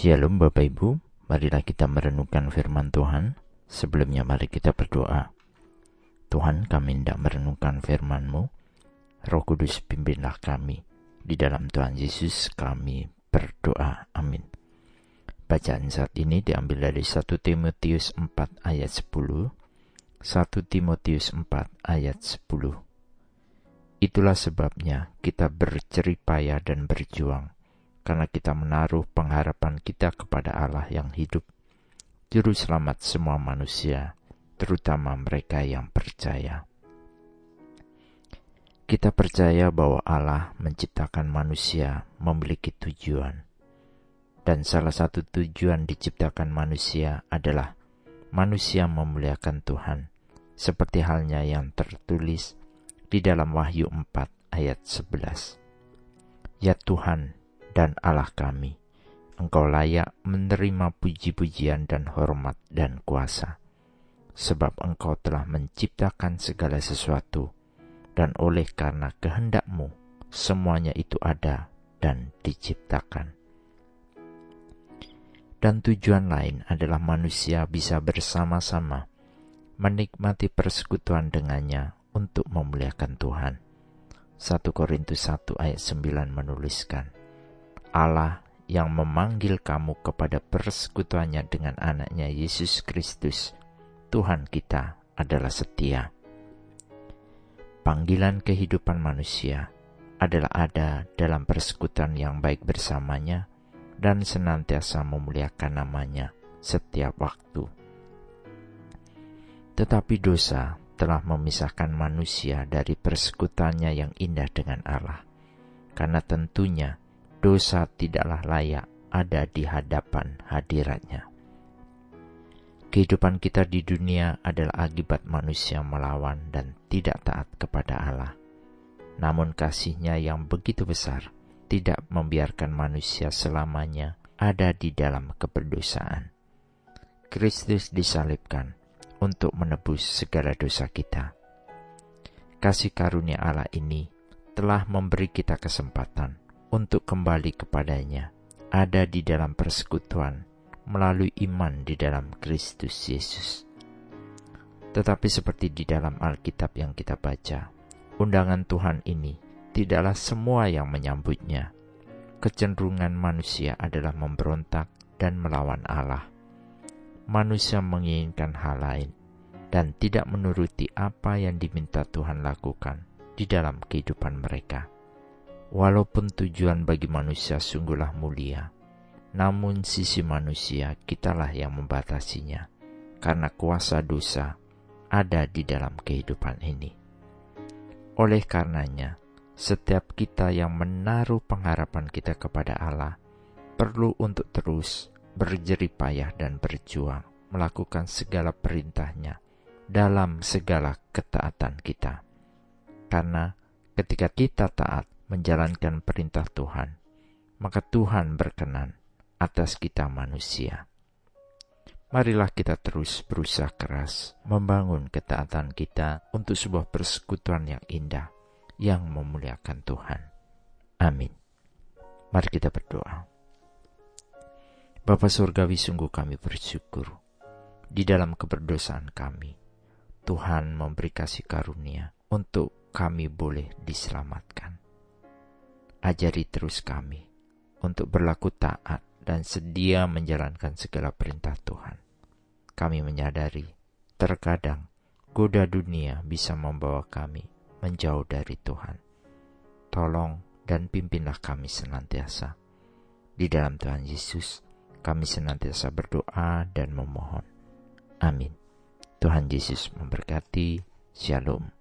Shalom Bapak Ibu, marilah kita merenungkan firman Tuhan. Sebelumnya mari kita berdoa. Tuhan kami hendak merenungkan firman-Mu. Roh Kudus pimpinlah kami. Di dalam Tuhan Yesus kami berdoa. Amin. Bacaan saat ini diambil dari 1 Timotius 4 ayat 10. 1 Timotius 4 ayat 10. Itulah sebabnya kita berceripaya dan berjuang, karena kita menaruh pengharapan kita kepada Allah yang hidup, Juru Selamat semua manusia, terutama mereka yang percaya. Kita percaya bahwa Allah menciptakan manusia memiliki tujuan, dan salah satu tujuan diciptakan manusia adalah manusia memuliakan Tuhan, seperti halnya yang tertulis di dalam Wahyu 4 ayat 11. Ya Tuhan dan Allah kami, Engkau layak menerima puji-pujian dan hormat dan kuasa, sebab Engkau telah menciptakan segala sesuatu, dan oleh karena kehendakmu, semuanya itu ada dan diciptakan. Dan tujuan lain adalah manusia bisa bersama-sama menikmati persekutuan dengannya untuk memuliakan Tuhan. 1 Korintus 1 ayat 9 menuliskan, Allah yang memanggil kamu kepada persekutuannya dengan anaknya Yesus Kristus, Tuhan kita adalah setia. Panggilan kehidupan manusia adalah ada dalam persekutuan yang baik bersamanya dan senantiasa memuliakan namanya setiap waktu. Tetapi dosa telah memisahkan manusia dari persekutuannya yang indah dengan Allah. Karena tentunya dosa tidaklah layak ada di hadapan hadiratnya. Kehidupan kita di dunia adalah akibat manusia melawan dan tidak taat kepada Allah. Namun kasihnya yang begitu besar tidak membiarkan manusia selamanya ada di dalam keberdosaan. Kristus disalibkan untuk menebus segala dosa kita. Kasih karunia Allah ini telah memberi kita kesempatan untuk kembali kepadanya, ada di dalam persekutuan melalui iman di dalam Kristus Yesus. Tetapi seperti di dalam Alkitab yang kita baca, undangan Tuhan ini tidaklah semua yang menyambutnya. Kecenderungan manusia adalah memberontak dan melawan Allah manusia menginginkan hal lain dan tidak menuruti apa yang diminta Tuhan lakukan di dalam kehidupan mereka. Walaupun tujuan bagi manusia sungguhlah mulia, namun sisi manusia kitalah yang membatasinya, karena kuasa dosa ada di dalam kehidupan ini. Oleh karenanya, setiap kita yang menaruh pengharapan kita kepada Allah perlu untuk terus berjeripayah dan berjuang melakukan segala perintahnya dalam segala ketaatan kita. Karena ketika kita taat menjalankan perintah Tuhan, maka Tuhan berkenan atas kita manusia. Marilah kita terus berusaha keras membangun ketaatan kita untuk sebuah persekutuan yang indah yang memuliakan Tuhan. Amin. Mari kita berdoa. Bapa Surgawi sungguh kami bersyukur. Di dalam keberdosaan kami, Tuhan memberi kasih karunia untuk kami boleh diselamatkan. Ajari terus kami untuk berlaku taat dan sedia menjalankan segala perintah Tuhan. Kami menyadari terkadang goda dunia bisa membawa kami menjauh dari Tuhan. Tolong dan pimpinlah kami senantiasa. Di dalam Tuhan Yesus, kami senantiasa berdoa dan memohon. Amin. Tuhan Yesus memberkati. Shalom.